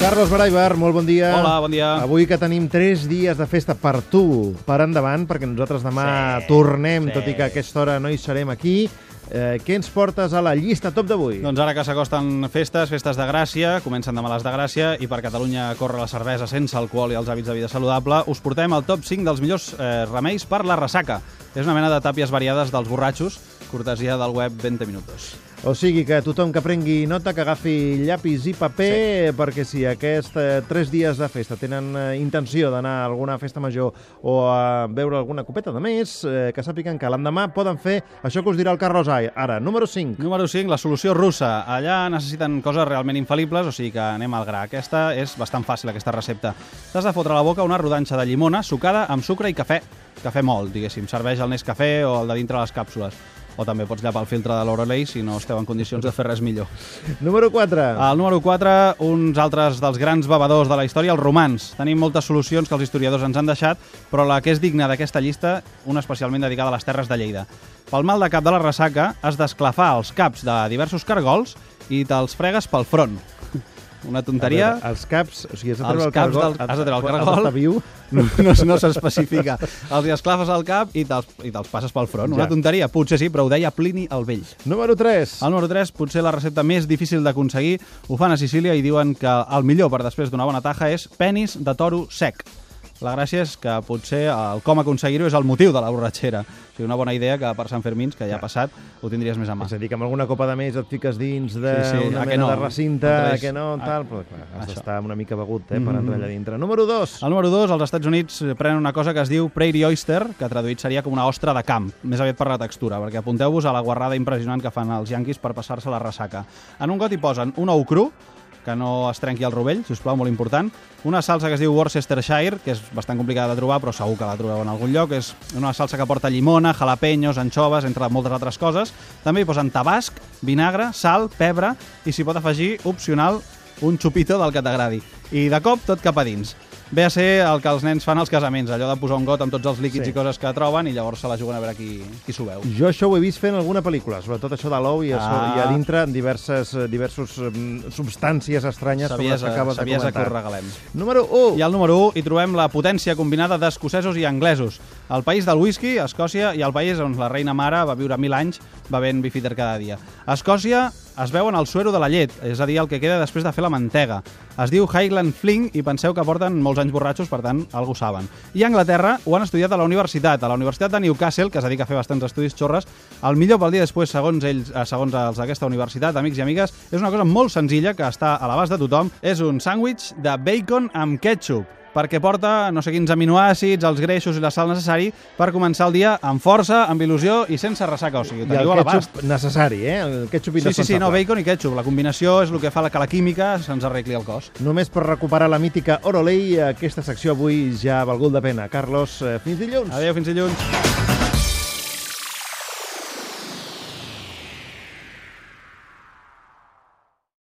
Carlos Baraibar, molt bon dia. Hola, bon dia. Avui que tenim 3 dies de festa per tu, per endavant, perquè nosaltres demà Sí, tornem, sí. tot i que a aquesta hora no hi serem aquí. Eh, què ens portes a la llista top d'avui? Doncs ara que s'acosten festes, festes de Gràcia, comencen demà les de Gràcia, i per Catalunya corre la cervesa sense alcohol i els hàbits de vida saludable, us portem el top 5 dels millors eh, remeis per la ressaca. És una mena de tàpies variades dels borratxos, cortesia del web 20 minutos. O sigui que tothom que prengui nota, que agafi llapis i paper, sí. perquè si aquests eh, tres dies de festa tenen eh, intenció d'anar a alguna festa major o a beure alguna copeta de més, eh, que sàpiguen que l'endemà poden fer això que us dirà el Carlos Ai. Ara, número 5. Número 5, la solució russa. Allà necessiten coses realment infal·libles, o sigui que anem al gra. Aquesta és bastant fàcil, aquesta recepta. T'has de fotre a la boca una rodanxa de llimona sucada amb sucre i cafè. Cafè molt, diguéssim. Serveix el Nescafé o el de dintre les càpsules. O també pots llapar el filtre de l'Orolei si no esteu en condicions de fer res millor. Número 4. Al número 4, uns altres dels grans bevedors de la història, els romans. Tenim moltes solucions que els historiadors ens han deixat, però la que és digna d'aquesta llista, una especialment dedicada a les terres de Lleida. Pel mal de cap de la ressaca, has d'esclafar els caps de diversos cargols i te'ls fregues pel front. Una tonteria... Veure, els caps, o sigui, has de Els treure el caps cargol... del- has de treure el has cargol. d'estar viu. No, no, no s'especifica. Els hi esclafes al cap i te'ls i te'ls passes pel front. Una Ja. tonteria, potser sí, però ho deia Plini el vell. Número 3. El número 3, potser la recepta més difícil d'aconseguir, ho fan a Sicília i diuen que el millor per després d'una bona taja és penis de toro sec. La gràcia és que potser el com aconseguir-ho és el motiu de la borratxera. O sigui, una bona idea que per Sant Fermins, que ja ha passat, ho tindries més a mà. És a dir, que amb alguna copa de més et fiques dins d'una Sí, sí, mena no? de recinte, revés. que no, tal, però clar, has d'estar una mica begut eh, per Mhm. entrar allà dintre. Número 2. El número 2, als Estats Units prenen una cosa que es diu Prairie Oyster, que traduït seria com una ostra de camp, més aviat per la textura, perquè apunteu-vos a la guarrada impressionant que fan els yanquis per passar-se la ressaca. En un got hi posen un ou cru, que no es trenqui el rovell, si us plau, molt important. Una salsa que es diu Worcestershire, que és bastant complicada de trobar, però segur que la trobeu en algun lloc. És una salsa que porta llimona, jalapenyos, anxoves, entre moltes altres coses. També hi posen tabasc, vinagre, sal, pebre i s'hi pot afegir, opcional, un xupito del que t'agradi. I de cop, tot cap a dins. Ve a ser el que els nens fan als casaments, allò de posar un got amb tots els líquids Sí. i coses que troben i llavors se la juguen a veure qui, qui s'ho veu. Jo això ho he vist fent alguna pel·lícula, sobretot això de l'ou i, Ah. i a dintre diverses, eh, diversos mm, substàncies estranyes com les que acabes de saviesa que us comentar. regalem. Número 1. I al número 1 hi trobem la potència combinada d'escocesos i anglesos. El país del whisky, Escòcia, i el país on la reina mare va viure mil anys bevent bifiter cada dia. Escòcia es veuen el suero de la llet, és a dir, el que queda després de fer la mantega. Es diu Highland Fling i penseu que porten molts anys borratxos, per tant, algú saben. I a Anglaterra ho han estudiat a la universitat, a la Universitat de Newcastle, que es dedica a fer bastants estudis xorres. El millor pel dia després, segons ells, eh, segons els d'aquesta universitat, amics i amigues, és una cosa molt senzilla que està a l'abast de tothom. És un sàndwich de bacon amb ketchup perquè porta no sé quins aminoàcids, els greixos i la sal necessari per començar el dia amb força, amb il·lusió i sense ressaca. O sigui, ho I el ketchup necessari, eh? El ketchup Sí, sí, sí, no, bacon i ketchup. La combinació és el que fa la que la química se'ns arregli el cos. Només per recuperar la mítica Orolei, aquesta secció avui ja ha valgut la pena. Carlos, eh, fins dilluns. Adéu, fins dilluns.